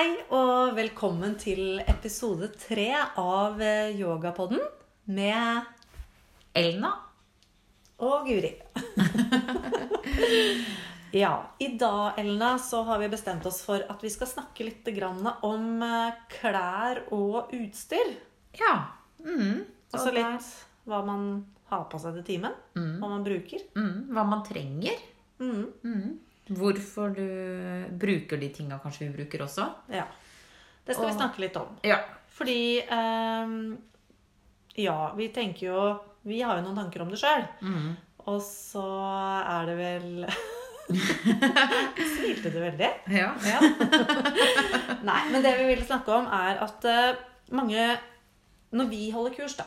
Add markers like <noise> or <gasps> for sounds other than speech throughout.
Hei og velkommen til episode tre av eh, Yogapodden med Elna. og Guri. <laughs> ja, i dag, Elna, så har vi bestemt oss for at vi skal snakke litt grann om eh, klær og utstyr. Ja. Mm. Og så litt hva man har på seg til timen. Hva man bruker. Mm. Hva man trenger. Mm, Mm. Hvorfor du bruker de tinga kanskje vi bruker også. ja. Det skal vi snakke litt om. Ja. Fordi ehm, Ja, vi tenker jo Vi har jo noen tanker om det sjøl. Mm. Og så er det vel <laughs> Smilte du veldig? ja. Ja. Nei, men det vi vil snakke om, er at eh, mange Når vi holder kurs, da,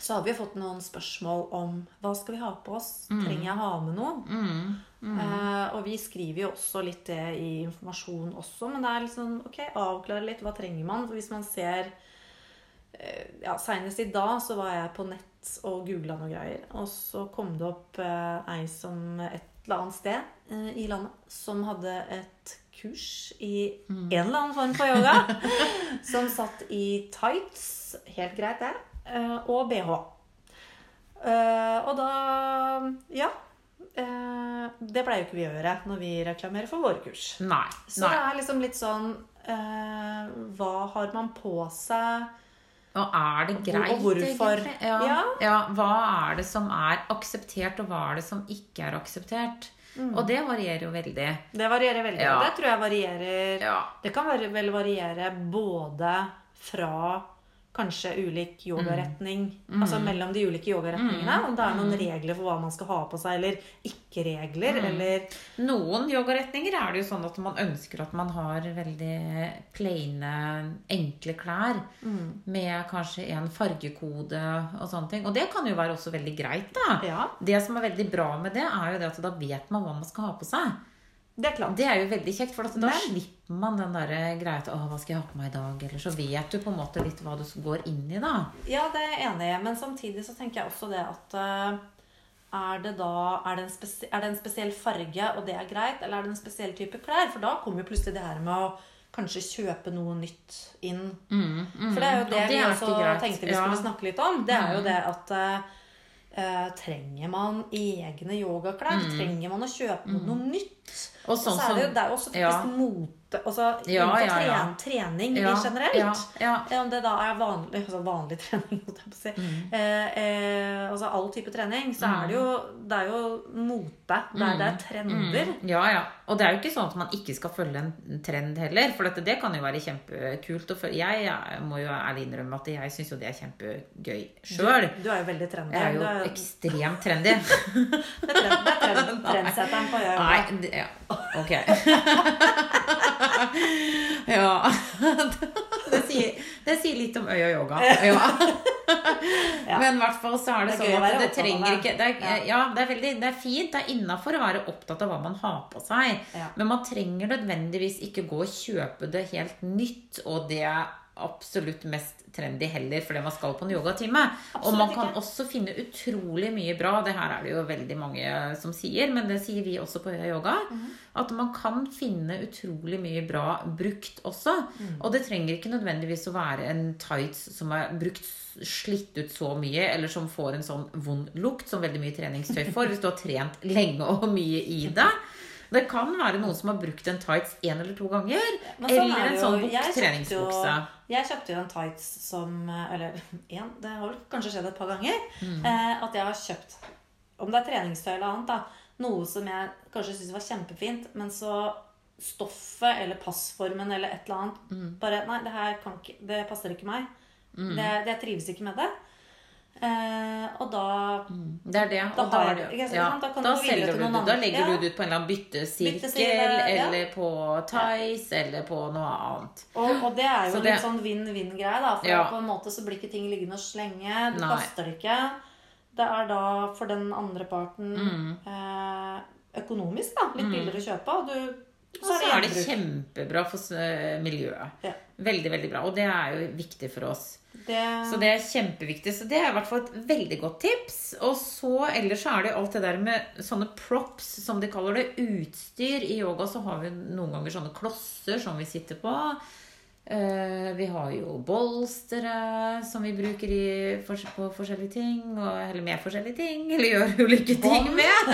så har vi fått noen spørsmål om hva skal vi ha på oss. Trenger jeg ha med noe? Mm. Eh, og vi skriver jo også litt det i informasjon også, men det er liksom ok, avklare litt. Hva trenger man? For hvis man ser eh, ja, Senest i dag så var jeg på nett og googla noe greier. Og så kom det opp eh, ei som et eller annet sted eh, i landet som hadde et kurs i en eller annen form for yoga. <laughs> som satt i tights, helt greit det, og bh. Eh, og da Ja. eh, det pleier jo ikke vi å gjøre når vi reklamerer for våre kurs. Nei. Så det er liksom litt sånn eh, Hva har man på seg? Og er det Og greit, hvorfor? egentlig? Ja. Ja. ja. Hva er det som er akseptert, og hva er det som ikke er akseptert? Og det varierer jo veldig. Det varierer veldig. Ja. Det tror jeg varierer. Det kan vel variere både fra kanskje ulik yogaretning Altså mellom de ulike yogaretningene. Om det er noen regler for hva man skal ha på seg, eller ikke-regler, eller Noen yogaretninger er det jo sånn at man ønsker at man har veldig plaine, enkle klær. Med kanskje en fargekode og sånne ting. Og det kan jo være også veldig greit, da. Ja, Det som er veldig bra med det, er jo det at da vet man hva man skal ha på seg. Det er klart. Det er jo veldig kjekt, for da Men- slipper man den der greia til 'Å, hva skal jeg ha på meg i dag?' Eller så vet du på en måte litt hva du går inn i, da. Ja, det er jeg enig i. Men samtidig så tenker jeg også det at eh, er det da er det, er det en spesiell farge, og det er greit, eller er det en spesiell type klær? For da kommer jo plutselig det her med å kanskje kjøpe noe nytt inn. For det er jo det, Ja, det vi også greit. tenkte vi Ja. skulle snakke litt om. Det er jo det at eh, Trenger man egne yogaklær? Trenger man å kjøpe noe nytt? Og sånn så er det, jo, der er også ja. faktisk mote altså Ja, ja, ja. trening Ja, generelt. ja, ja. Eh, Om det da er vanlig, altså vanlig <laughs> trening, si. Mm. Eh, eh, altså all type trening, så er det jo, det er jo mote. Det er, det er trender. Mm. Ja, ja. Og det er jo ikke sånn at man ikke skal følge en trend heller. For dette, det kan jo være kjempekult Og. Jeg, jeg må jo ærlig innrømme at jeg syns jo det er kjempegøy sjøl. Du, du er jo veldig trendy. Jeg er jo er, ekstremt trendy. <laughs> det er, trend, det er trend, <laughs> trendsetteren på yoga. Nei, det, ja. Ok. <laughs> ja. <laughs> Det sier, det sier litt om øy og yoga. <laughs> Ja. Men i hvert fall så er det, Det er sånn at det trenger ikke det er, Ja. det er veldig Det er fint. Det er innafor å være opptatt av hva man har på seg. Men man trenger nødvendigvis ikke gå og kjøpe det helt nytt, og det absolutt mest trendy heller fordi man skal på en yogatime. Og man kan ikke. også finne utrolig mye bra. Det her er det jo veldig mange som sier, men det sier vi også på Øya Yoga. Mhm. At man kan finne utrolig mye bra brukt også. Mm. Og det trenger ikke nødvendigvis å være en tights som er brukt slitt ut så mye, eller som får en sånn vond lukt som veldig mye treningstøy får, hvis du har trent lenge og mye i det. Det kan være noen som har brukt en tights én eller to ganger. Sånn er eller en sånn Jeg buk- jo- treningsbukse. Jeg kjøpte jo en tights som Eller én, det har vel kanskje skjedd et par ganger. Mm. Eh, at jeg har kjøpt Om det er treningstøy eller annet, da. Noe som jeg kanskje syntes var kjempefint, men så stoffet eller passformen eller et eller annet Mm. Bare Nei, det her kan ikke Det passer ikke meg. Det, det, jeg trives ikke med det. Eh, og da Det er det. Da Og da, er det- ikke ja, Da da, selger du det. Da legger Ja. du det ut på en eller annen byttesirkel, Bytteside, ja. eller på Tice, eller på noe annet. Og, og det er jo Så litt det- sånn vinn-vinn-greie, da. For på en måte så blir ikke ting liggende og slenge. Du Nei. kaster det ikke. Det er da for den andre parten Mm. eh, økonomisk da, litt billigere å kjøpe. Og du Og så er det kjempebra for eh, miljøet. Ja. Veldig, veldig bra. Og det er jo viktig for oss. Det, Så det er kjempeviktig. Så det er i hvert fall et veldig godt tips. Og så ellers så er det jo alt det der med sånne props, som de kaller det. Utstyr. I yoga så har vi noen ganger sånne klosser som vi sitter på. Eh, vi har jo bolstere som vi bruker i, på forskjellige ting. Og, eller med forskjellige ting. Eller gjør ulike ting med.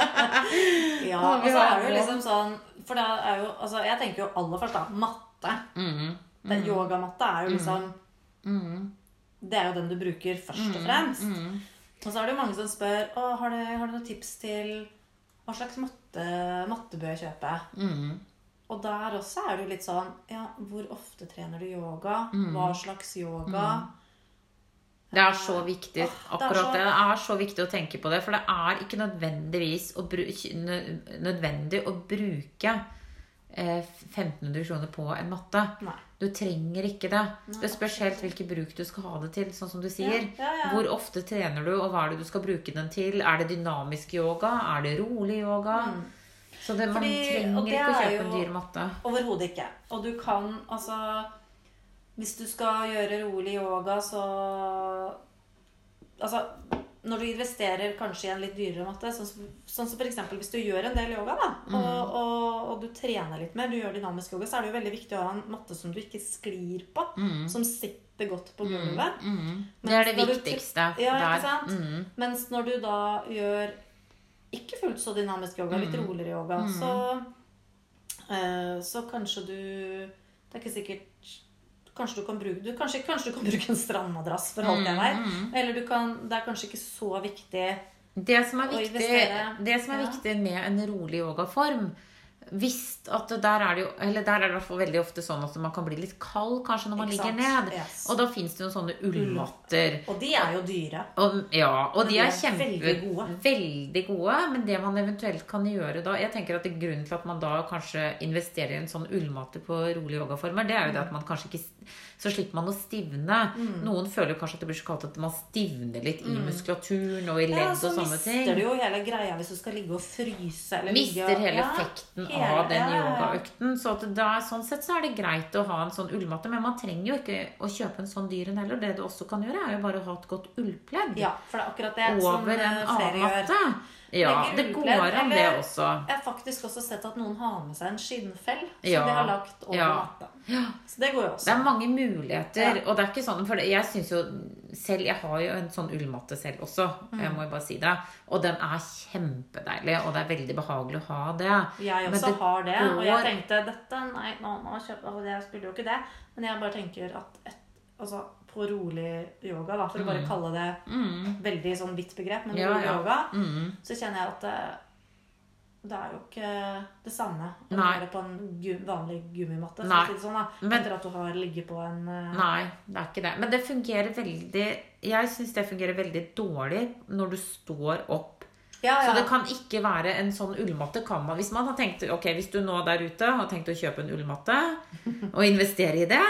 <laughs> ja, Og så er det jo liksom sånn For det er jo Altså, jeg tenker jo aller først, da. Matte. Mm -hmm. Den Yogamatte er jo liksom Mhm. Det er jo den du bruker først og fremst. Mm. Og så er det jo mange som spør Å, har du, har du noen tips til hva slags matte, matte bør jeg kjøpe. Mm. Og der også er det jo litt sånn Ja, hvor ofte trener du yoga? Mm. Hva slags yoga? Det er så viktig. Akkurat det. Er så viktig å tenke på det. For det er ikke nødvendigvis å bru- nødvendig å bruke eh, 1500 kroner på en matte. Nei. Du trenger ikke det. Nei, Det spørs helt hvilken bruk du skal ha det til, sånn som du sier. Ja, ja, ja. Hvor ofte trener du, og hva er det du skal bruke den til? Er det dynamisk yoga? Er det rolig yoga? Mm. Så det, man Fordi- trenger ikke å kjøpe en dyr matte. Overhodet ikke. Og du kan altså Hvis du skal gjøre rolig yoga, så Altså, når du investerer kanskje i en litt dyrere matte, sånn som, sånn som f.eks. hvis du gjør en del yoga, da, Mm. og, og, og du trener litt mer, du gjør dynamisk yoga, så er det jo veldig viktig å ha en matte som du ikke sklir på. Mm. Som sitter godt på gulvet. Mm. Det er det viktigste du Ja, ikke sant? Mm. Mens når du da gjør ikke fullt så dynamisk yoga, litt Mm. roligere yoga, så, eh, så kanskje du Det er ikke sikkert Kanskje du kan bruke, du, kanskje, kanskje du kan <laughs> bruke en strandmadrass, for alt jeg vet. Mm. Eller du kan, det er kanskje ikke så viktig Det som er viktig, det som er viktig med en rolig yogaform hvis at der er det jo Eller der er det i hvert fall veldig ofte sånn at man kan bli litt kald kanskje når man ligger ned. Yes. Og da fins det jo sånne ullmatter. Og de er jo dyre. Og, ja, og de de er kjempe, veldig gode. veldig gode. Men det man eventuelt kan gjøre da Jeg tenker at det Grunnen til at man da kanskje investerer i en sånn ullmatte på rolige yogaformer, det er jo det at man kanskje ikke Så slipper man å stivne. Mm. Noen føler kanskje at det blir så kaldt at man stivner litt i muskulaturen og i ledd Ja, og så sånne ting. mister du jo hele greia hvis du skal ligge og fryse. Eller Mister ligge, hele ja, effekten hele- av den yogaøkten. Så da, sånn sett så er det greit å ha en sånn ullmatte. Men man trenger jo ikke å kjøpe en sånn dyr en heller. Det du også kan gjøre, er jo bare å ha et godt ullpledd Ja, er over en annen matte. Ja, det går an, det også. Jeg har faktisk også sett at noen har med seg en skinnfell som Ja, de har lagt over ja. matta. Så det går jo også. Det er mange muligheter. Og det er ikke sånn For jeg syns jo selv Jeg har jo en sånn ullmatte selv også. Mm. Jeg må jo bare si det. Og den er kjempedeilig, og det er veldig behagelig å ha det. Jeg også det har det, og jeg tenkte dette Nei, nå, nå kjøper altså, jeg skulle jo ikke det. Men jeg bare tenker at et, altså, på rolig yoga, da, for å bare kalle det Mm. veldig sånn vidt begrep, men Ja, rolig ja. yoga, Mm. så kjenner jeg at det, det er jo ikke det samme å Nei. være på en gu, vanlig gummimatte. Nei. si Sånn, da, Men- etter at du har ligget på en uh... Nei, det er ikke det. Men det fungerer veldig Jeg syns det fungerer veldig dårlig når du står opp. Ja, Så det kan ikke være en sånn ullmatte. Kan man, hvis man har tenkt Ok, hvis du nå der ute har tenkt å kjøpe en ullmatte og investere i det,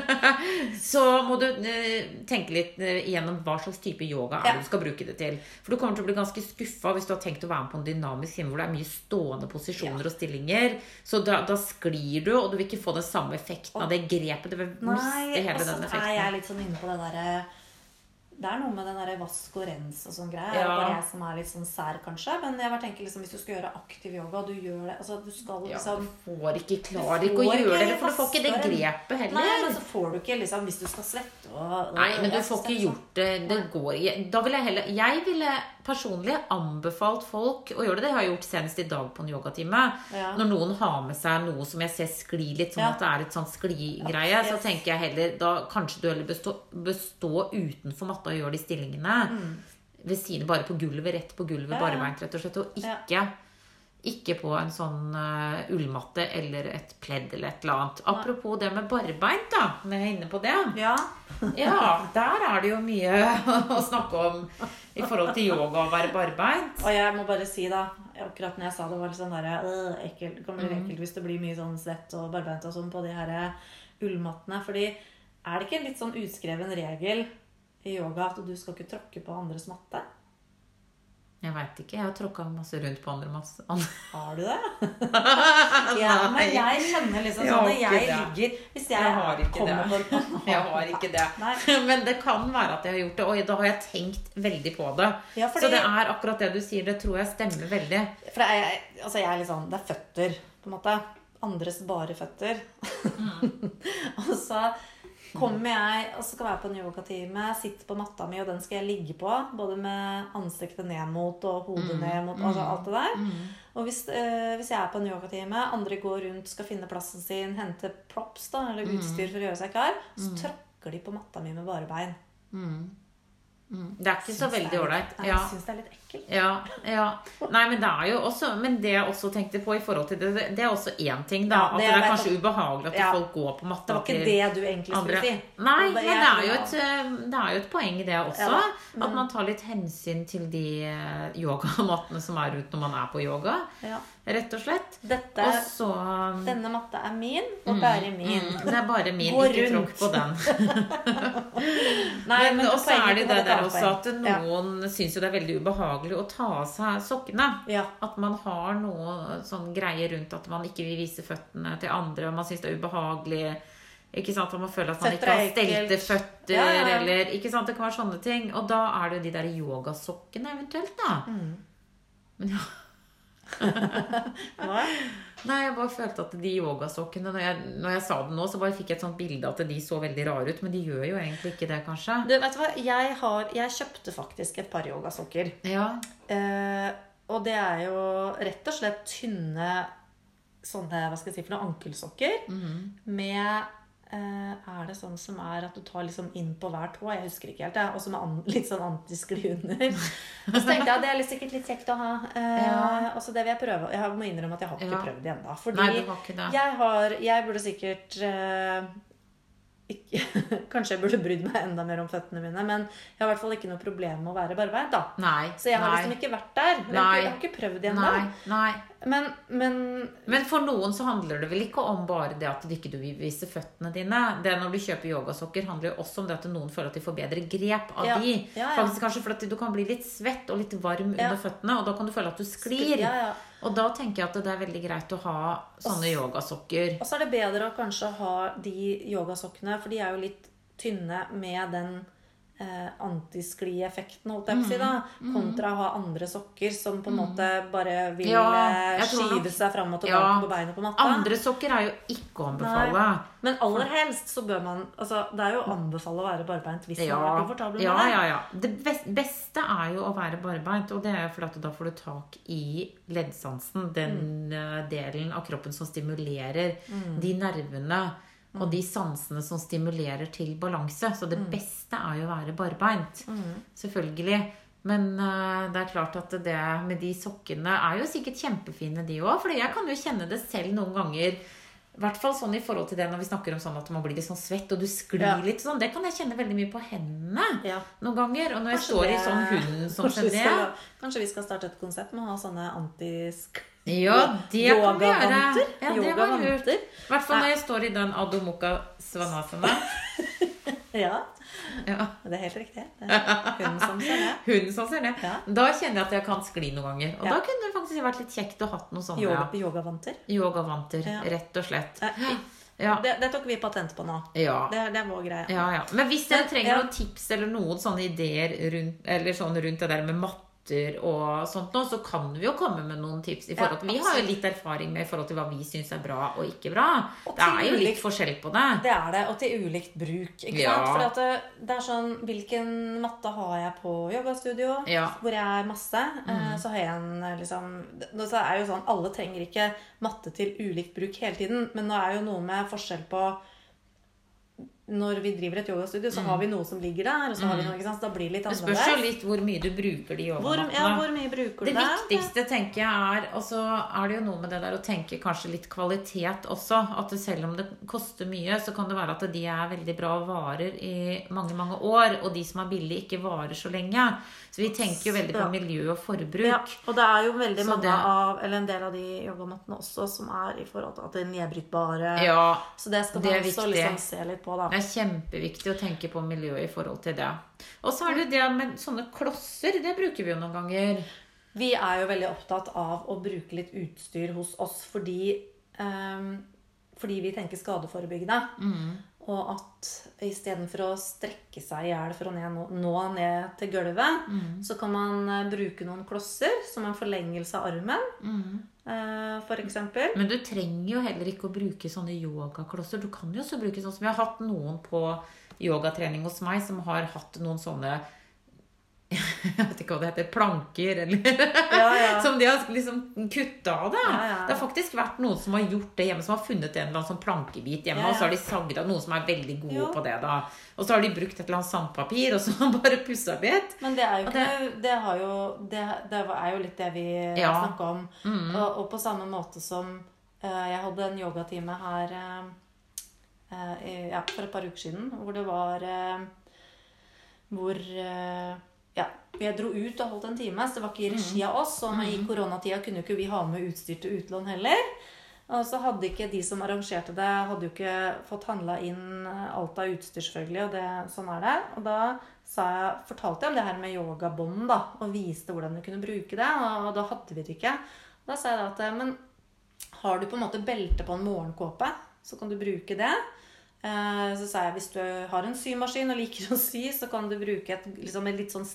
<laughs> så må du eh, tenke litt gjennom igjennom hva slags type yoga er Ja. du skal bruke det til. For du kommer til å bli ganske skuffa hvis du har tenkt å være med på en dynamisk himmel hvor det er mye stående posisjoner og stillinger. Så da, da sklir du, og du vil ikke få den samme effekten av det grepet. Du vil miste Nei, hele og så den er effekten. jeg litt sånn inne på det derre Det er noe med den derre vask og rens og sånn greie. Ja. bare jeg som er litt sånn sær, kanskje. Men jeg bare tenker liksom, hvis du skal gjøre aktiv yoga, og du gjør det Altså, du skal Ja, liksom du får ikke, klarer Du ikke å gjøre det, for du får ikke det grepet heller. Nei, men så får du ikke liksom Hvis du skal svette og Nei, men du får ikke gjort det. Det går ikke. Da vil jeg heller Jeg ville personlig anbefalt folk å gjøre det. Det har jeg gjort senest i dag på en yogatime. Ja. Når noen har med seg noe som jeg ser sklir litt, sånn Ja. at det er et sånn skligreie, så Yes. tenker jeg heller da kanskje du heller bestå, bestå utenfor matta og gjør de stillingene. Ved siden bare på gulvet, rett på gulvet, Mm. Ja, barbeint, rett og slett. Og ikke ikke på en sånn uh, ullmatte eller et pledd eller et eller annet. Apropos det med barbeint, da. Når jeg er inne på det. Ja. Ja, der er det jo mye <laughs> å snakke om i forhold til yoga og være barbeint. Og jeg må bare si, da Akkurat når jeg sa det, var litt sånn der, øh, ekkelt. Det kan bli Mm. ekkelt hvis det blir mye sånn svett og barbeint og sånn på de her eh, ullmattene. Fordi er det ikke en litt sånn utskreven regel i yoga at du skal ikke tråkke på andres matte? Jeg veit ikke. Jeg har tråkka masse rundt på andre masse. Har du det? <laughs> ja, men jeg kjenner liksom sånn at jeg det. ligger Hvis jeg, Jeg har ikke det. på <laughs> Jeg har ikke det. <laughs> Men det kan være at jeg har gjort det, og da har jeg tenkt veldig på det. Ja, fordi- Så det er akkurat det du sier. Det tror jeg stemmer veldig. For det er, altså jeg er litt sånn Det er føtter, på en måte. Andres bare føtter. Mm. og så kommer jeg og skal være på en yogatime, sitter på matta mi, og den skal jeg ligge på. Både med ansiktet ned mot og hodet Mm. ned mot. Altså alt det der. Og hvis, øh, hvis jeg er på en yogatime, andre går rundt, skal finne plassen sin, hente props da, eller Mm. utstyr for å gjøre seg klar, så tråkker de på matta mi med bare bein. Det er ikke så veldig ålreit. Ja. Jeg syns det er litt ekkelt. Ja, ja. Nei, men det er jo også Men det jeg også tenkte på i forhold til det, det- det er også én ting, da. Ja, at det det er kanskje kanskje ubehagelig at Ja. folk går på matta Det var ikke det du egentlig skulle si. Nei, men det er, jo et, eh, det er jo et poeng i det også. Ja da, At man tar litt hensyn til de eh, yogamattene som er rundt når man er på yoga. Ja. Rett og slett. Dette, Og så mm, denne matta er min, og bare min. Det er bare min. Gå Ikke tråkk på den. <laughs> <laughs> Nei, Men også er det det der også at noen noen syns jo det er veldig ubehagelig å ta av seg sokkene. Ja. At man har noe sånn greie rundt at man ikke vil vise føttene til andre, og man syns det er ubehagelig. Ikke sant, at Man føler at man Føtter ikke har stelte føtter. Ja, ja. Eller, ikke sant, Det kan være sånne ting. Og da er det jo de der yogasokkene eventuelt, da. Mm. Men ja, <laughs> Hva? Nei, jeg bare følte at de yogasokkene når jeg, når jeg sa det nå, så bare fikk jeg et sånt bilde at de så veldig rare ut. Men de gjør jo egentlig ikke det, kanskje. Du, vet du hva? Jeg, har, jeg kjøpte faktisk et par yogasokker. Ja. Eh, og det er jo rett og slett tynne sånne hva skal jeg si for noe, ankelsokker Mhm. med eh, Er det sånn som er at du tar liksom inn på hver tå? Jeg husker ikke helt. Og som an, <laughs> litt sånn antiskli under. <laughs> Og så tenkte jeg at det er sikkert litt kjekt å ha. Eh, Ja. Og så det vil jeg prøve. Jeg må innrømme at jeg har ikke Ja. prøvd det ennå. Fordi Nei, det ikke det. jeg har Jeg burde sikkert uh, ikke, <laughs> Kanskje jeg burde brydd meg enda mer om føttene mine, men jeg har i hvert fall ikke noe problem med å være barbeint. da. Nei. Så jeg har nei. liksom ikke vært der. Jeg har ikke, jeg har ikke prøvd det ennå. Men, men Men for noen så handler det vel ikke om bare det at du ikke vil vise føttene dine. Det Når du kjøper yogasokker, handler jo også om det at noen føler at de får bedre grep av Ja, de. ja, ja. Faktisk kanskje fordi du kan bli litt svett og litt varm under føttene, og da kan du føle at du sklir. Ja, ja. Og da tenker jeg at det er veldig greit å ha sånne yogasokker. Og så er det bedre å kanskje ha de yogasokkene, for de er jo litt tynne med den eh, antisklieffekten, holdt jeg på å si, da, kontra å ha andre sokker som på en måte bare vil Ja, eh, skyve seg fram og tilbake Ja. på beina på matta. Andre sokker er jo ikke å anbefale. Nei. Men aller helst så bør man altså, Det er jo å anbefale å være barbeint hvis man er komfortabel med ja, det. ja, ja. Det beste er jo å være barbeint, og det er jo fordi at da får du tak i leddsansen, den Mm. eh, delen av kroppen som stimulerer de nervene Mm. og de sansene som stimulerer til balanse. Så Mm. det beste er jo å være barbeint. Selvfølgelig. Men uh, det er klart at det med de sokkene er jo sikkert kjempefine, de òg. For jeg kan jo kjenne det selv noen ganger. I hvert fall sånn i forhold til det når vi snakker om sånn at man blir litt sånn svett, og du sklir Ja. litt sånn. Det kan jeg kjenne veldig mye på hendene Ja. noen ganger. Og når jeg står står i sånn hund som kanskje, vi gelé skal, kanskje vi skal starte et konsept med å ha sånne antisk... Ja, det kan vi gjøre. Yogavanter. Ja, det var lurt. I hvert fall når jeg står i den Adho Mukha Svanasana. <laughs> Ja, Ja. det er helt riktig. Det hun som ser det. <laughs> Hunden som ser det. Ja. Da kjenner jeg at jeg kan skli noen ganger. Og Ja. da kunne det faktisk vært litt kjekt å hatt noe sånt. Yoga, yogavanter. yogavanter. Ja. Rett og slett. Ja. Det, det tok vi patent på nå. Ja. Det, det vår greie. Ja, ja. Men hvis dere trenger ja. noen tips eller noen sånne ideer rundt, eller sånn rundt det der med matter og sånt nå, så kan vi jo komme med noen tips. I forhold til, vi har jo litt erfaring med i forhold til hva vi syns er bra og ikke bra. Og Det er jo ulikt, litt forskjell på det. Det er det, og til ulikt bruk. Ikke Ja. sant? For det, det er sånn Hvilken matte har jeg på yogastudio? Ja. Hvor jeg er masse. Mm. Så har jeg en eh, liksom det- er jo sånn Alle trenger ikke matte til ulikt bruk hele tiden. Men nå er jo noe med forskjell på når vi driver et yogastudio, så har vi noe som ligger der. Og så har vi noe, ikke sant? Så da blir det litt annerledes. Det spørs jo litt hvor mye du bruker de Hvor, yogamattene. ja, hvor mye bruker du Det viktigste tenker jeg er Og så er det jo noe med det der å tenke kanskje litt kvalitet også. At selv om det koster mye, så kan det være at de er veldig bra og varer i mange, mange år. Og de som er billige, ikke varer så lenge. Så vi tenker jo veldig på miljø og forbruk. Ja, og det er jo veldig mange det- av Eller en del av de yogamattene også som er i forhold til at det er nedbrytbare. Ja, Så det skal man også liksom se litt på, da. Det er kjempeviktig å tenke på miljøet i forhold til det. Og så er det det med sånne klosser. Det bruker vi jo noen ganger. Vi er jo veldig opptatt av å bruke litt utstyr hos oss fordi, um, fordi vi tenker skadeforebyggende. Mm. Og at istedenfor å strekke seg i hjel for å ned, nå ned til gulvet, Mm. så kan man eh, bruke noen klosser som en forlengelse av armen, Mm. Eh, eksempel. Men du trenger jo heller ikke å bruke sånne yogaklosser. Du kan jo også bruke sånn som Jeg har hatt noen på yogatrening hos meg som har hatt noen sånne <laughs> jeg vet ikke hva det heter, planker, eller Ja, ja. <laughs> Som de har liksom kutta av. da. Ja. Det har faktisk vært noen som har gjort det hjemme, som har funnet en eller annen sånn plankebit hjemme, og så har de sagd av noen som er veldig gode på det. da. Og så har de brukt et eller annet sandpapir, og så bare pussa litt. Men det er jo ikke Det, har jo, det, det er jo litt det vi Ja. snakka om. Mm. Og, og på samme måte som uh, jeg hadde en yogatime her uh, uh, i- ja, for et par uker siden, hvor det var Hvor ja, jeg dro ut og holdt en time, så det var ikke i regi av oss. Og i koronatida kunne jo ikke vi ha med utstyr til utlån heller. Og så hadde ikke de som arrangerte det, hadde jo ikke fått handla inn alt av utstyr, selvfølgelig. Og det, sånn er det. Og da sa jeg, fortalte jeg om det her med yogabånd, da. Og viste hvordan vi kunne bruke det. Og da hadde vi det ikke. Da sa jeg da at Men har du på en måte belte på en morgenkåpe, så kan du bruke det. Eh, Så sa jeg hvis du har en symaskin og liker å <laughs> sy, så kan du bruke et, liksom et litt sånn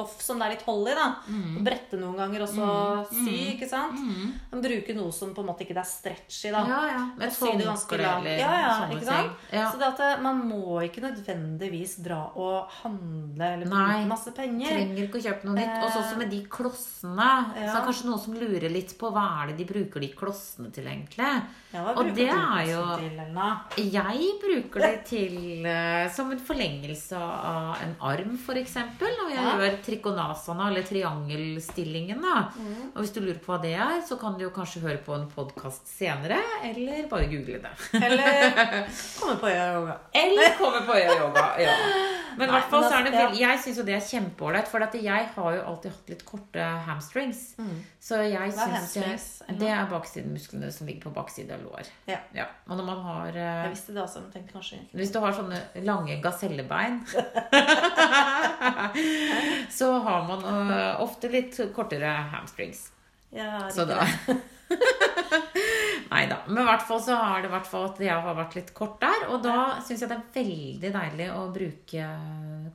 stoff som det er litt hold i. da. Og brette noen ganger, og så sy. ikke sant? Mm. bruke noe som på en måte ikke det er stretchy. da. Ja, ja. Et håndkle eller Ja, ja, sånne ikke sant? ting. Ja. Så det at eh, man må ikke nødvendigvis dra og handle eller bruke masse penger. Trenger ikke å kjøpe noe nytt. Og så også med de klossene. Så er det kanskje noen som lurer litt på hva er det de bruker de klossene til, egentlig. Ja, hva Og det er jo- til? Jeg bruker det til eh, som en forlengelse av en arm, f.eks. Når jeg Ja. gjør trikonasana, eller triangelstillingen. da. Mm. Og hvis du lurer på hva det er, så kan du jo kanskje høre på en podkast senere, eller bare google det. Eller <laughs> komme på yoga. Eller komme på yoga. Ja. Men i hvert fall så er det altså, vel, jeg syns jo det er kjempeålreit. For jeg har jo alltid hatt litt korte hamstrings. Så jeg syns? Det er baksidemusklene som ligger på baksiden av lår. Ja. Og når man har eh, Jeg visste det også, men tenkte kanskje. Hvis du har sånne lange gasellebein <laughs> <laughs> Så har man uh, ofte litt kortere hamstrings. Ja, Så da <laughs> Nei da. Men i hvert fall så har det hvert at jeg har vært litt kort der. Og da syns jeg det er veldig deilig å bruke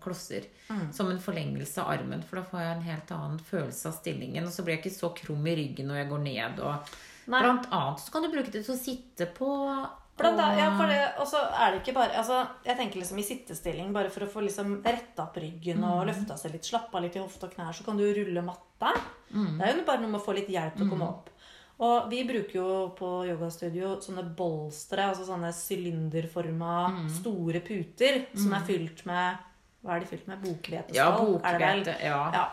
klosser Mm. som en forlengelse av armen. For da får jeg en helt annen følelse av stillingen. Og så blir jeg ikke så krum i ryggen når jeg går ned. Og Nei. blant annet så kan du bruke det til å sitte på. Blant annet, ja, for det, og så er det ikke bare altså, Jeg tenker liksom i sittestilling, bare for å få liksom retta opp ryggen og Mm. løfta seg litt, slappa litt i hofte og knær, så kan du rulle matta. Mm. Det er jo bare noe med å få litt hjelp til å komme opp. Og vi bruker jo på yogastudio sånne bolstre, altså sånne sylinderforma Mm. store puter som er fylt med Hva er de fylt med? Bokhvete? Ja, bokhvete. Ja. Ja.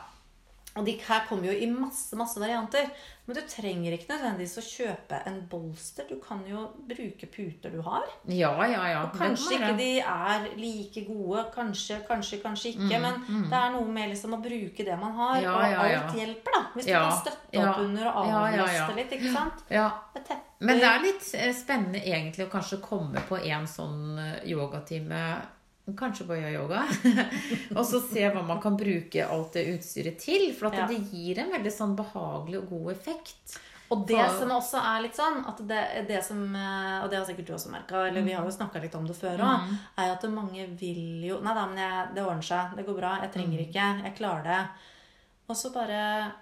Og de her kommer jo i masse masse varianter. Men du trenger ikke nødvendigvis å kjøpe en bolster. Du kan jo bruke puter du har. Ja, ja, ja. Og kanskje ikke de er like gode. Kanskje, kanskje, kanskje ikke. Men det er noe med liksom å bruke det man har. Mm, Ja, og ja, ja. alt hjelper, da. Hvis du kan støtte opp under og avlaste ja. litt. ikke sant? Ja. Men det er litt eh, spennende egentlig å kanskje komme på en sånn eh, yogatime Kanskje på yoga. <laughs> og så se hva man kan bruke alt det utstyret til. For Ja. det gir en veldig sånn behagelig og god effekt. Og det For- som også er litt sånn, det, det som, eh, og det har sikkert du også merka, eller vi har jo snakka litt om det før òg, Mm. er at mange vil jo Nei da, men jeg, det ordner seg. Det går bra. Jeg trenger Mm. ikke. Jeg klarer det. Og så bare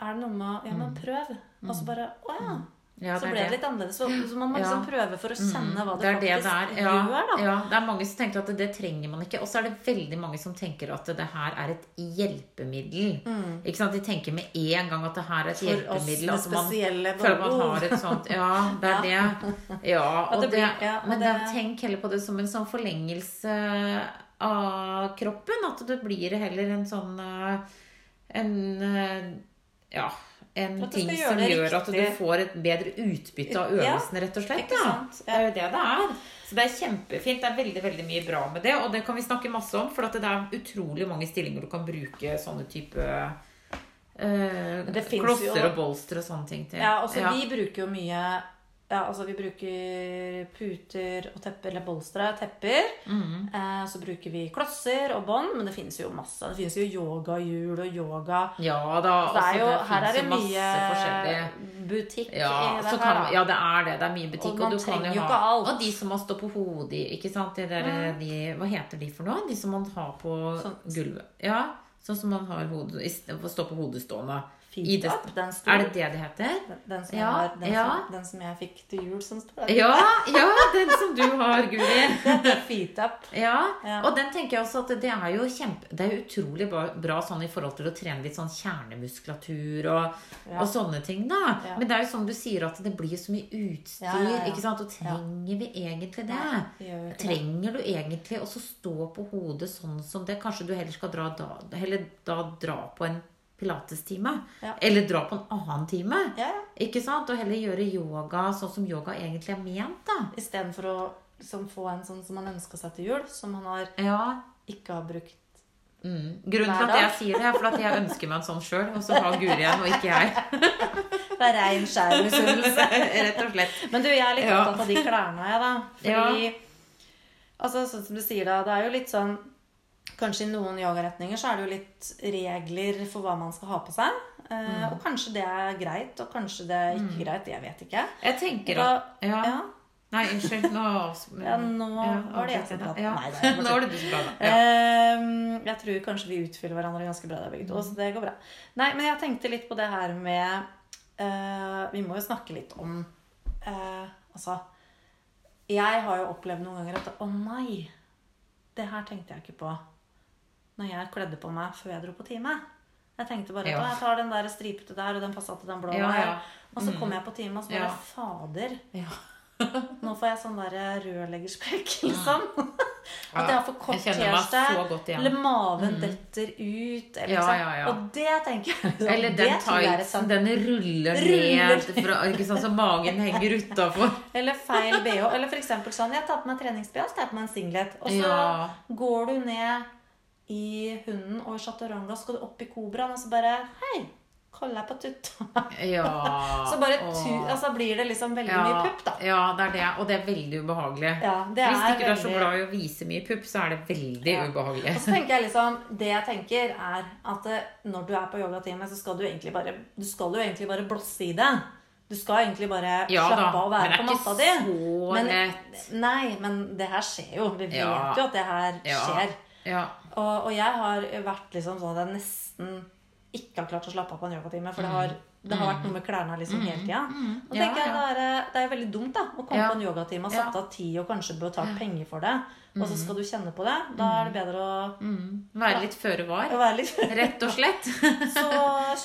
er det noe med å Ja, men prøv. Og så bare Å ja. Mm. Ja, så ble det litt annerledes. Så, så man må Ja. liksom prøve for å kjenne hva det, Det det faktisk det. Ja, gjør, da. ja, det er mange som tenker at det, det trenger man ikke. Og så er det veldig mange som tenker at det her er et hjelpemiddel. Ikke sant? De tenker med en gang at det her er et For oss hjelpemiddel. med altså man- spesielle For man har et sånt Ja, det er <laughs> det. Ja, og det ja, men det- tenk heller på det som en sånn forlengelse av kroppen. At det blir heller en sånn eh, En eh, Ja. En ting som gjør at du får et bedre utbytte av øvelsene, rett og slett. Ja. Det er jo det det er. Så det er kjempefint. Det er veldig veldig mye bra med det. Og det kan vi snakke masse om, for det er utrolig mange stillinger du kan bruke sånne type øh, klosser jo- og bolster og sånne ting til. Ja, altså Ja. Vi bruker jo mye ja, altså vi bruker puter og tepper, eller bolstre, tepper. Mm. Eh, så bruker vi klosser og bånd, men det finnes jo masse. Det finnes jo yogahjul og yoga. Ja da. Så det er altså, jo, det her er det mye butikk Ja, i det her, kan, ja, det er det. Det er mye butikk. Og man du kan trenger jo ikke alt. Og de som man står på hodet, ikke sant? De der, de, hva heter de for noe? De som man har på Sånn- gulvet. Ja, sånn som man har hodet, istedenfor stå på hodet stående. I up, den står. Er det det det heter? Den, den, som Ja, har, den, ja. som, den som jeg fikk til jul, som står. Ja, ja, den som du har, Guri. <laughs> Det er up. Ja, Ja. og den tenker jeg også at det er jo kjempe Det er utrolig bra, bra sånn i forhold til å trene litt sånn kjernemuskulatur og, og sånne ting, da. Men det er jo som du sier, at det blir så mye utstyr, ikke sant. Og trenger vi egentlig det. Trenger du egentlig å stå på hodet sånn som det? Kanskje du heller skal dra da, heller da dra på en pilatestime? Ja. Eller dra på en annen time? Ja, ja. Ikke sant? Og heller gjøre yoga sånn som yoga egentlig er ment, da. Istedenfor å liksom, få en sånn som man ønska seg til jul, som man har Ja, ikke har brukt. Mm. Grunnen til at jeg sier det, er for at jeg ønsker meg en sånn sjøl, og så har Guri en, og ikke jeg. <laughs> Det er rein skjær misunnelse. <laughs> Rett og slett. Men du, jeg er litt opptatt av de klærne, jeg, da. Fordi Altså, sånn som du sier, da. Det er jo litt sånn Kanskje i noen yogaretninger så er det jo litt regler for hva man skal ha på seg. Eh, Mm. Og kanskje det er greit, og kanskje det er ikke greit. Jeg vet ikke. Jeg tenker Da, at ja. ja. Nei, unnskyld. Nå Ja, nå var det jeg som pratet. Ja. Nei, det <laughs> Nå var det du som pratet. Ja. Ehm, jeg tror kanskje vi utfyller hverandre ganske bra der begge to, så det går bra. Nei, men jeg tenkte litt på det her med uh, Vi må jo snakke litt om uh, Altså Jeg har jo opplevd noen ganger at Å nei! Det her tenkte jeg ikke på når jeg kledde på meg før jeg dro på time. Jeg tenkte bare Ja. Jeg tar den der stripete der, og den passer til den blå Ja, ja. Og så kom jeg på time, og så bare. Fader. Ja. <laughs> Nå får jeg sånn der rørleggerspekk, liksom. At jeg har for kort T-skjorte. Eller maven detter ut. Eller, Ja, liksom. ja, ja. Og det tenker jeg liksom, Eller den tightsen, den ruller Ruller. ned fra, sant, så magen henger utafor. <laughs> Eller feil BH. Eller for eksempel sånn Jeg tar på meg treningsBH, så tar jeg på meg en singlet. Og så går du ned i hunden og i chaturanga, så skal du opp i kobraen, og så bare Hei, kaller jeg på tutta. Ja. <laughs> Så bare tu, altså blir det liksom veldig ja. mye pupp, da. Ja, det er det. Og det er veldig ubehagelig. Ja, det Hvis ikke ikke du er så glad i å vise mye pupp, så er det veldig Ja. ubehagelig. Og så tenker jeg liksom, Det jeg tenker, er at eh, når du er på yogatime, så skal du egentlig bare Du skal jo egentlig bare blåse i det. Du skal egentlig bare Ja slappe av og men være det er på ikke matta så Men- lett. Nei, men det her skjer jo. Vi vet jo at det her skjer. Ja. Og, og jeg har vært liksom sånn at jeg nesten ikke har klart å slappe av på en yogatime. For det har, det har vært noe med klærne liksom hele tida. Og Mm. Ja, tenker jeg det er, det er veldig dumt da å komme Ja. på en yogatime og satt av tid og kanskje betalt penger for det. Og så skal du kjenne på det. Da er det bedre å, Mm. Være litt føre var. Rett og slett. <laughs> Så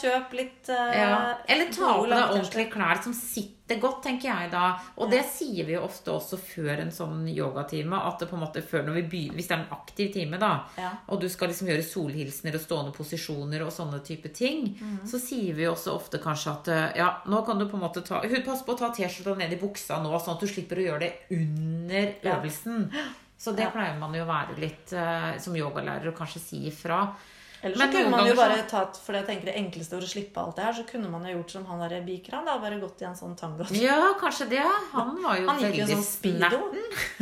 kjøp litt eh, Ja. Eller ta på deg ordentlige klær som sitter godt, tenker jeg da. Og det sier vi jo ofte også før en sånn yogatime. At det på en måte før når vi begynner, Hvis det er en aktiv time, da, Ja. og du skal liksom gjøre solhilsener og stående posisjoner og sånne type ting, mm. så sier vi jo også ofte kanskje at eh, ja, nå kan du på en måte ta pass på å ta T-skjorta ned i buksa nå, sånn at du slipper å gjøre det under Ja. øvelsen. <gasps> Så det pleier man jo å være litt eh, som yogalærer og kanskje si ifra. Ellers Men så kunne man jo bare bare tatt For jeg tenker det enkleste for å slippe alt det her, så kunne man jo gjort som han der bikeren. da, Bare gått i en sånn tango. Ja, kanskje det. Han var jo Han gikk veldig sånn speedo.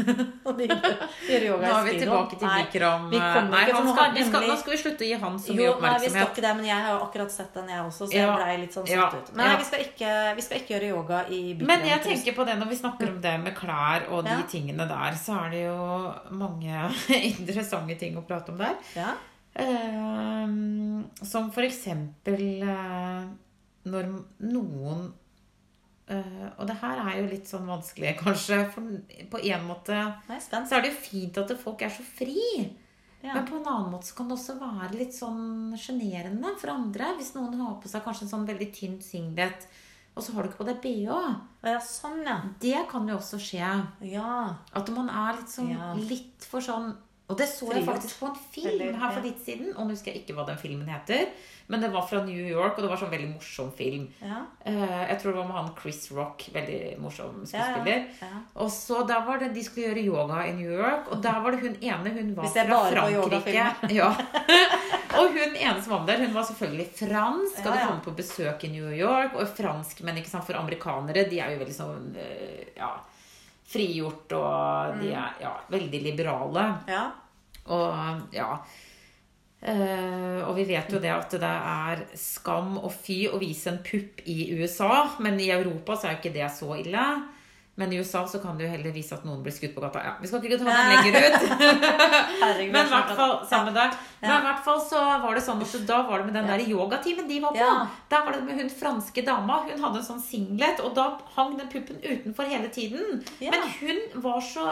<laughs> Og gjør yoga Nå er vi tilbake til Nei, Bikram. vi Nei, han skal, vi skal, nå skal vi slutte å gi han så mye Jo, nei, vi skal oppmerksomhet. ikke det, men jeg har jo akkurat sett den, jeg også, så Ja. jeg blei litt sånn satt ut. Men nei, vi skal ikke, vi skal ikke gjøre yoga i bikram. Men jeg tenker på det når vi snakker om det med klær og de Ja. tingene der, så er det jo mange <laughs> interessante ting å prate om der. Ja. Ehm, som for eksempel eh, når noen eh, Og det her er jo litt sånn vanskelig, <laughs> kanskje. For på en måte Nei, så er det jo fint at folk er så fri. Ja. Men på en annen måte så kan det også være litt sånn sjenerende for andre. Hvis noen har på seg kanskje en sånn veldig tynn singlet, og så har du ikke på deg bh. Ja, sånn, ja. Det kan jo også skje. Ja. At man er litt sånn litt for sånn Og det så jeg faktisk på en film her for ditt litt siden. Og nå husker jeg ikke hva den filmen heter. Men det var fra New York, og det var sånn veldig morsom film. Ja. Eh, jeg tror det var med han Chris Rock. Veldig morsom skuespiller. ja. Og så der var det, De skulle gjøre yoga i New York, og der var det hun ene hun var fra Frankrike. <laughs> Ja. Og hun ene som var der, hun var selvfølgelig fransk. Ja, Hadde ja. kommet på besøk i New York. Og franskmenn, ikke sant, for amerikanere, de er jo veldig sånn eh, ja, frigjort, og Mm. de er ja, veldig liberale. Ja. Og ja Uh, og vi vet jo det at det er skam og fy å vise en pupp i USA. Men i Europa så er jo ikke det så ille. Men i USA så kan det jo heller vise at noen blir skutt på gata. Ja, vi skal ikke ta den lenger ut. <laughs> Men i er hvert fall samme der. Men i hvert fall så var det sånn at da var det med den der yogatimen de var på. Der var det med hun franske dama. Hun hadde en sånn singlet, og da hang den puppen utenfor hele tiden. Men hun var så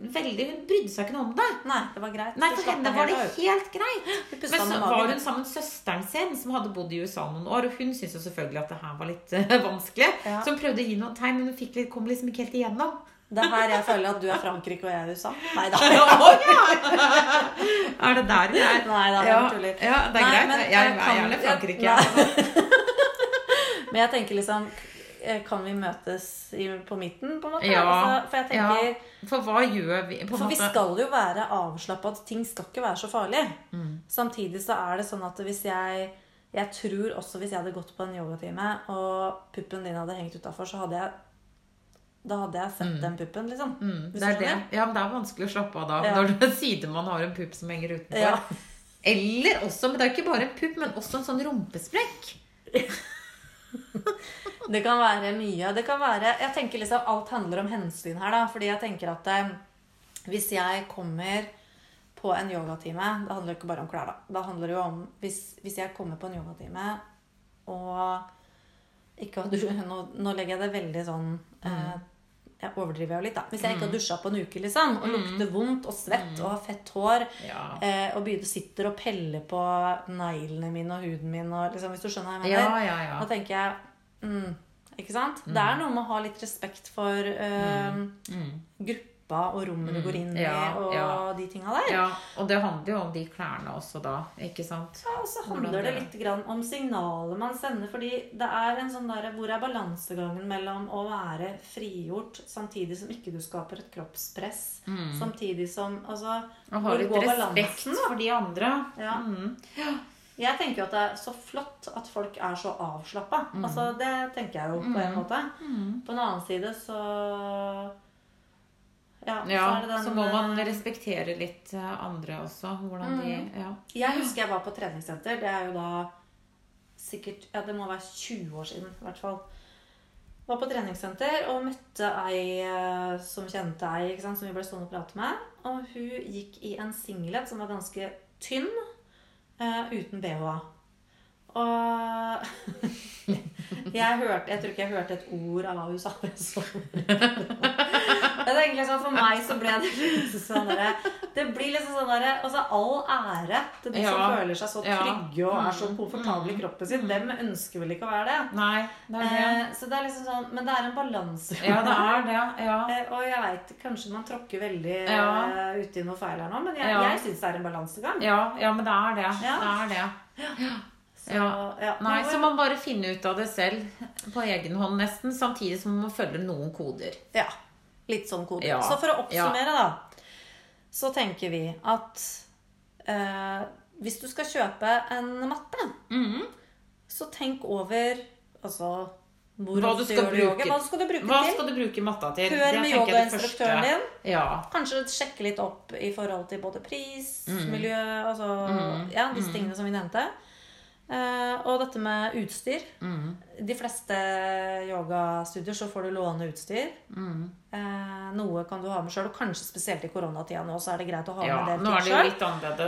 veldig Hun brydde seg ikke noe om det. Nei, det var greit. Nei, for henne var det helt greit. <gasps> Men så var hun sammen med søsteren sin, som hadde bodd i USA noen år. Og hun syntes jo selvfølgelig at det her var litt uh, <laughs> vanskelig. Ja. Så hun prøvde å gi noen tegn, men hun litt, kom liksom ikke helt igjennom. Det er her jeg føler at du er Frankrike og jeg er USA. Nei da. <laughs> <laughs> Er det der vi er? Nei da, Ja, jeg tuller. ja, det er Nei, greit. men Jeg jeg er kan- gjerne Frankrike. Ja, Men jeg tenker liksom Kan vi møtes i, på midten, på en måte? Ja, Altså, for jeg tenker ja. For hva gjør vi? For vi skal jo være avslappa, ting skal ikke være så farlig. Mm. Samtidig så er det sånn at hvis jeg Jeg tror også hvis jeg hadde gått på en yogatime, og puppen din hadde hengt utafor, så hadde jeg Da hadde jeg sett den puppen, liksom. Mm, det er det. Ja, men det er vanskelig å slappe av da. Ja. Når du <laughs> siden man har en pupp som henger utenfor. Ja. Eller også, men det er ikke bare en pupp, men også en sånn rumpesprekk. <laughs> Det kan være mye. Det kan være Jeg tenker liksom alt handler om hensyn her, da. Fordi jeg tenker at eh, hvis jeg kommer på en yogatime Det handler jo ikke bare om klær, da. Det handler jo om Hvis, hvis jeg kommer på en yogatime og ikke har dusja nå, nå legger jeg det veldig sånn eh, Jeg overdriver jo litt, da. Hvis jeg ikke har dusja på en uke, liksom, og lukter vondt og svett og har fett hår Ja. eh, og begynner, sitter og peller på neglene mine og huden min og liksom, Hvis du skjønner hva jeg Ja, mener? ja, ja. Da tenker jeg mm, Ikke sant? Det er noe med å ha litt respekt for eh, gruppa og rommet du går inn i, Mm. Ja, og ja. de tinga der. ja. Og det handler jo om de klærne også da, ikke sant? Ja, og så handler det det- litt grann om signalet man sender. fordi det er en sånn der, Hvor er balansegangen mellom å være frigjort samtidig som ikke du skaper et kroppspress? Samtidig som altså, Og ha litt respekt balansen, for de andre. Ja. Mm. Jeg tenker jo at det er så flott at folk er så avslappa. Mm. Altså, det tenker jeg jo på en måte. På en annen side så Ja, Ja, så den så må man eh, respektere litt eh, andre også. Hvordan de Ja. Jeg husker jeg var på treningssenter. Det er jo da sikkert Ja, det må være 20 år siden i hvert fall. Var på treningssenter og møtte ei eh, som kjente ei, ikke sant, som vi ble stående og prate med. Og hun gikk i en singlet som var ganske tynn, eh, uten bh. Og <laughs> jeg hørte Jeg tror ikke jeg hørte et ord av hva hun sa. Jeg så jeg tenker liksom, For meg så ble det <laughs> liksom sånn derre Det blir liksom sånn derre Altså all ære til de som føler seg så Ja. trygge og er så komfortable i kroppen sin. Hvem ønsker vel ikke å være det? Nei, det er det. Eh, så det er liksom sånn Men det er en balanse. Ja, det er det. Ja. <laughs> Eh, Og jeg veit kanskje man tråkker veldig Ja. uh, uti noe feil her nå, men jeg, Ja. jeg syns det er en balansegang. Ja, ja, men det er det. Ja. Det er det. <gasps> Så, Ja. ja. Nei, så man bare finner ut av det selv på egen hånd nesten, samtidig som man følger noen koder. Ja. Litt sånn kode. Ja. Så for å oppsummere, da, så tenker vi at eh, hvis du skal kjøpe en matte, Mhm. så tenk over altså Hva du skal yoga. bruke. Hva skal du bruke Hva til? skal du bruke matta til? Hør med yogainstruktøren din. Ja. Kanskje sjekke litt opp i forhold til både pris, Mm. miljø altså, Ja, disse tingene som vi nevnte. Eh, og dette med utstyr. Mm. De fleste yogastudier så får du låne utstyr. Mm. Uh, noe kan du ha med sjøl, og kanskje spesielt i koronatida nå, så er det greit å ha ja. med det sjøl.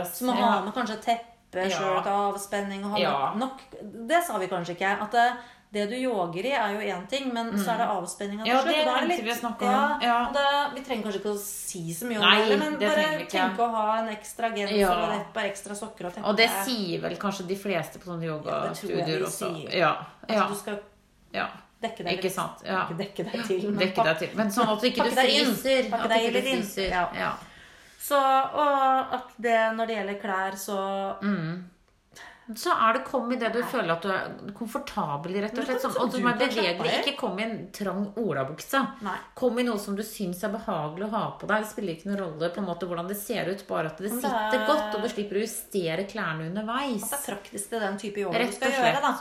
Så må Ja. ha med kanskje et teppe, Ja. avspenning og ha Ja. nok Det sa vi kanskje ikke. At det, det du yoger i, er jo én ting, men så er det avspenninga til Mm. Ja, slutt. det det nevnte vi. Ja, Ja. da, vi trenger kanskje ikke å si så mye om Nei, det, men bare tenke å ha en ekstra genser Ja. og et par ekstra sokker og. Og det sier vel kanskje de fleste på sånne Ja, de også. sier. Ja. Altså, du skal ja. dekke deg Ikke litt. sant. Ja. Ikke dekke deg til, men Dekke deg til. Men sånn at ikke du fryser. Pakke deg du litt inn. Ja. Ja. Så, og at det når det gjelder klær, så Mm. Så er det kom i det du føler at du er komfortabel i, rett og slett. Som, som og du som er bevegelig. Ikke kom i en trang olabukse. Nei. Kom i noe som du syns er behagelig å ha på deg. Det spiller ikke noen rolle på en måte hvordan det ser ut, bare at det det sitter er- godt, og du slipper å justere klærne underveis. At det er praktisk til den type jobben du skal gjøre. da.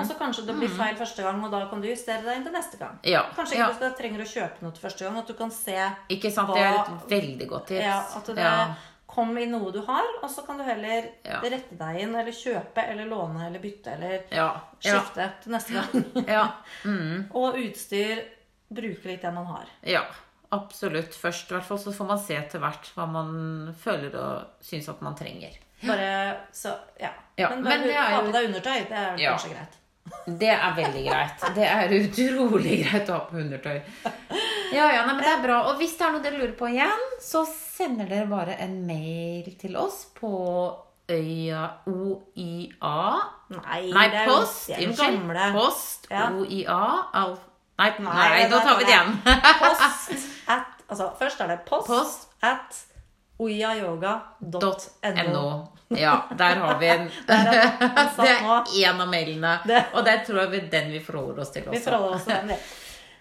Og så kanskje det blir feil første gang, og da kan du justere deg inn til neste gang. Ja, Kanskje ja. ikke du skal, trenger å kjøpe noe til første gang, at du kan se Ikke sant? hva- Det er et veldig godt tips. ja, at det Ja. Kom i noe du har, og så kan du heller Ja. rette deg inn, eller kjøpe, eller låne, eller bytte, eller Ja. Ja. skifte til neste gang. <laughs> ja. Mm. <laughs> og utstyr bruke litt det man har. Ja, absolutt. Først, i hvert fall, så får man se etter hvert hva man føler og syns at man trenger. Bare så Ja. Ja, men men bare det er ha jo- på deg undertøy. Det er Ja. kanskje greit. Det er veldig greit. Det er utrolig greit å ha på undertøy. Ja, ja, nei, men det er bra. Og hvis det er noe dere lurer på igjen, så sender dere bare en mail til oss på øya OIA Nei, Nei, det er post. Unnskyld. Post Ja. OIA alf... Nei, Nei, nei, nei da tar vi det igjen. <laughs> Post at Altså, først er det post, Post. at oyayoga.no. .no. Ja, der har vi en <laughs> er <laughs> Det er en av mailene. Og det tror jeg vi den vi forholder oss til Vi forholder oss til den,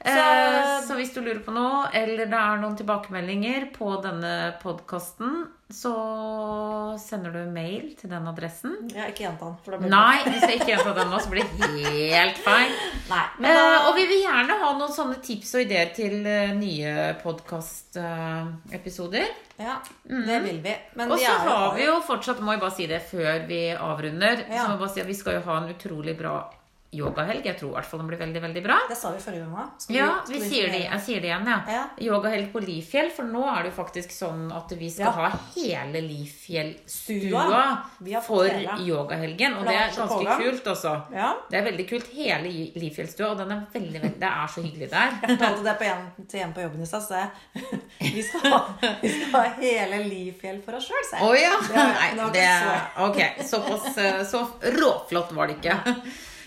vi. Eh, Så Så hvis du lurer på noe, eller det er noen tilbakemeldinger på denne podkasten, så sender du mail til den adressen. Ja, ikke gjenta den. For da blir Nei, hvis jeg ikke gjenta den nå, så blir det helt feil. <laughs> Nei, men Eh, og vi vil gjerne ha noen sånne tips og ideer til eh, nye podkastepisoder. Ja, det vil vi. Men Og vi så har vi jo fortsatt, må jeg bare si det før vi avrunder, Ja. så må jeg bare si at vi skal jo ha en utrolig bra yogahelg. Jeg tror i hvert fall den blir veldig, veldig bra. Det sa vi forrige gang òg. Ja, vi sier det, jeg sier det igjen, ja. Ja. Yogahelg på Lifjell, for nå er det jo faktisk sånn at vi skal Ja. ha hele Lifjell-stua for hele. yogahelgen. Og det er ganske kult også. Ja. Det er veldig kult, hele Lifjell-stua, og den er veldig, veldig, det er så hyggelig der. Jeg fortalte det på en, til en på jobben i stad, så vi vi skal ha hele Lifjell for oss sjøl, sa Å jeg. ja! Det Nei, det det Ok, såpass eh, Så råflott var det ikke.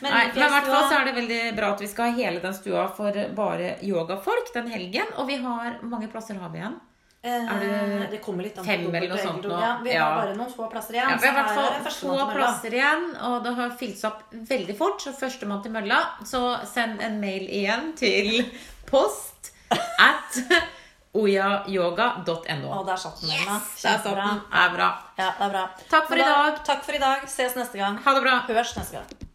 Men Nei, men i hvert fall så er det veldig bra at vi skal ha hele den stua for bare yogafolk den helgen. Og vi har mange plasser har vi igjen? Er det Eh, det kommer litt an fem eller noe sånt nå? Ja, vi Ja. har bare noen få plasser igjen. Ja, vi har i hvert er fall få plasser igjen, og det har fylt seg opp veldig fort. Så førstemann til mølla. Så send en mail igjen til post at oyayoga.no. Å, der satt den. Yes! Der satt den. Er bra. Ja, det er bra. Takk for i dag. Takk for i dag. Ses neste gang. Ha det bra. Hørs neste gang.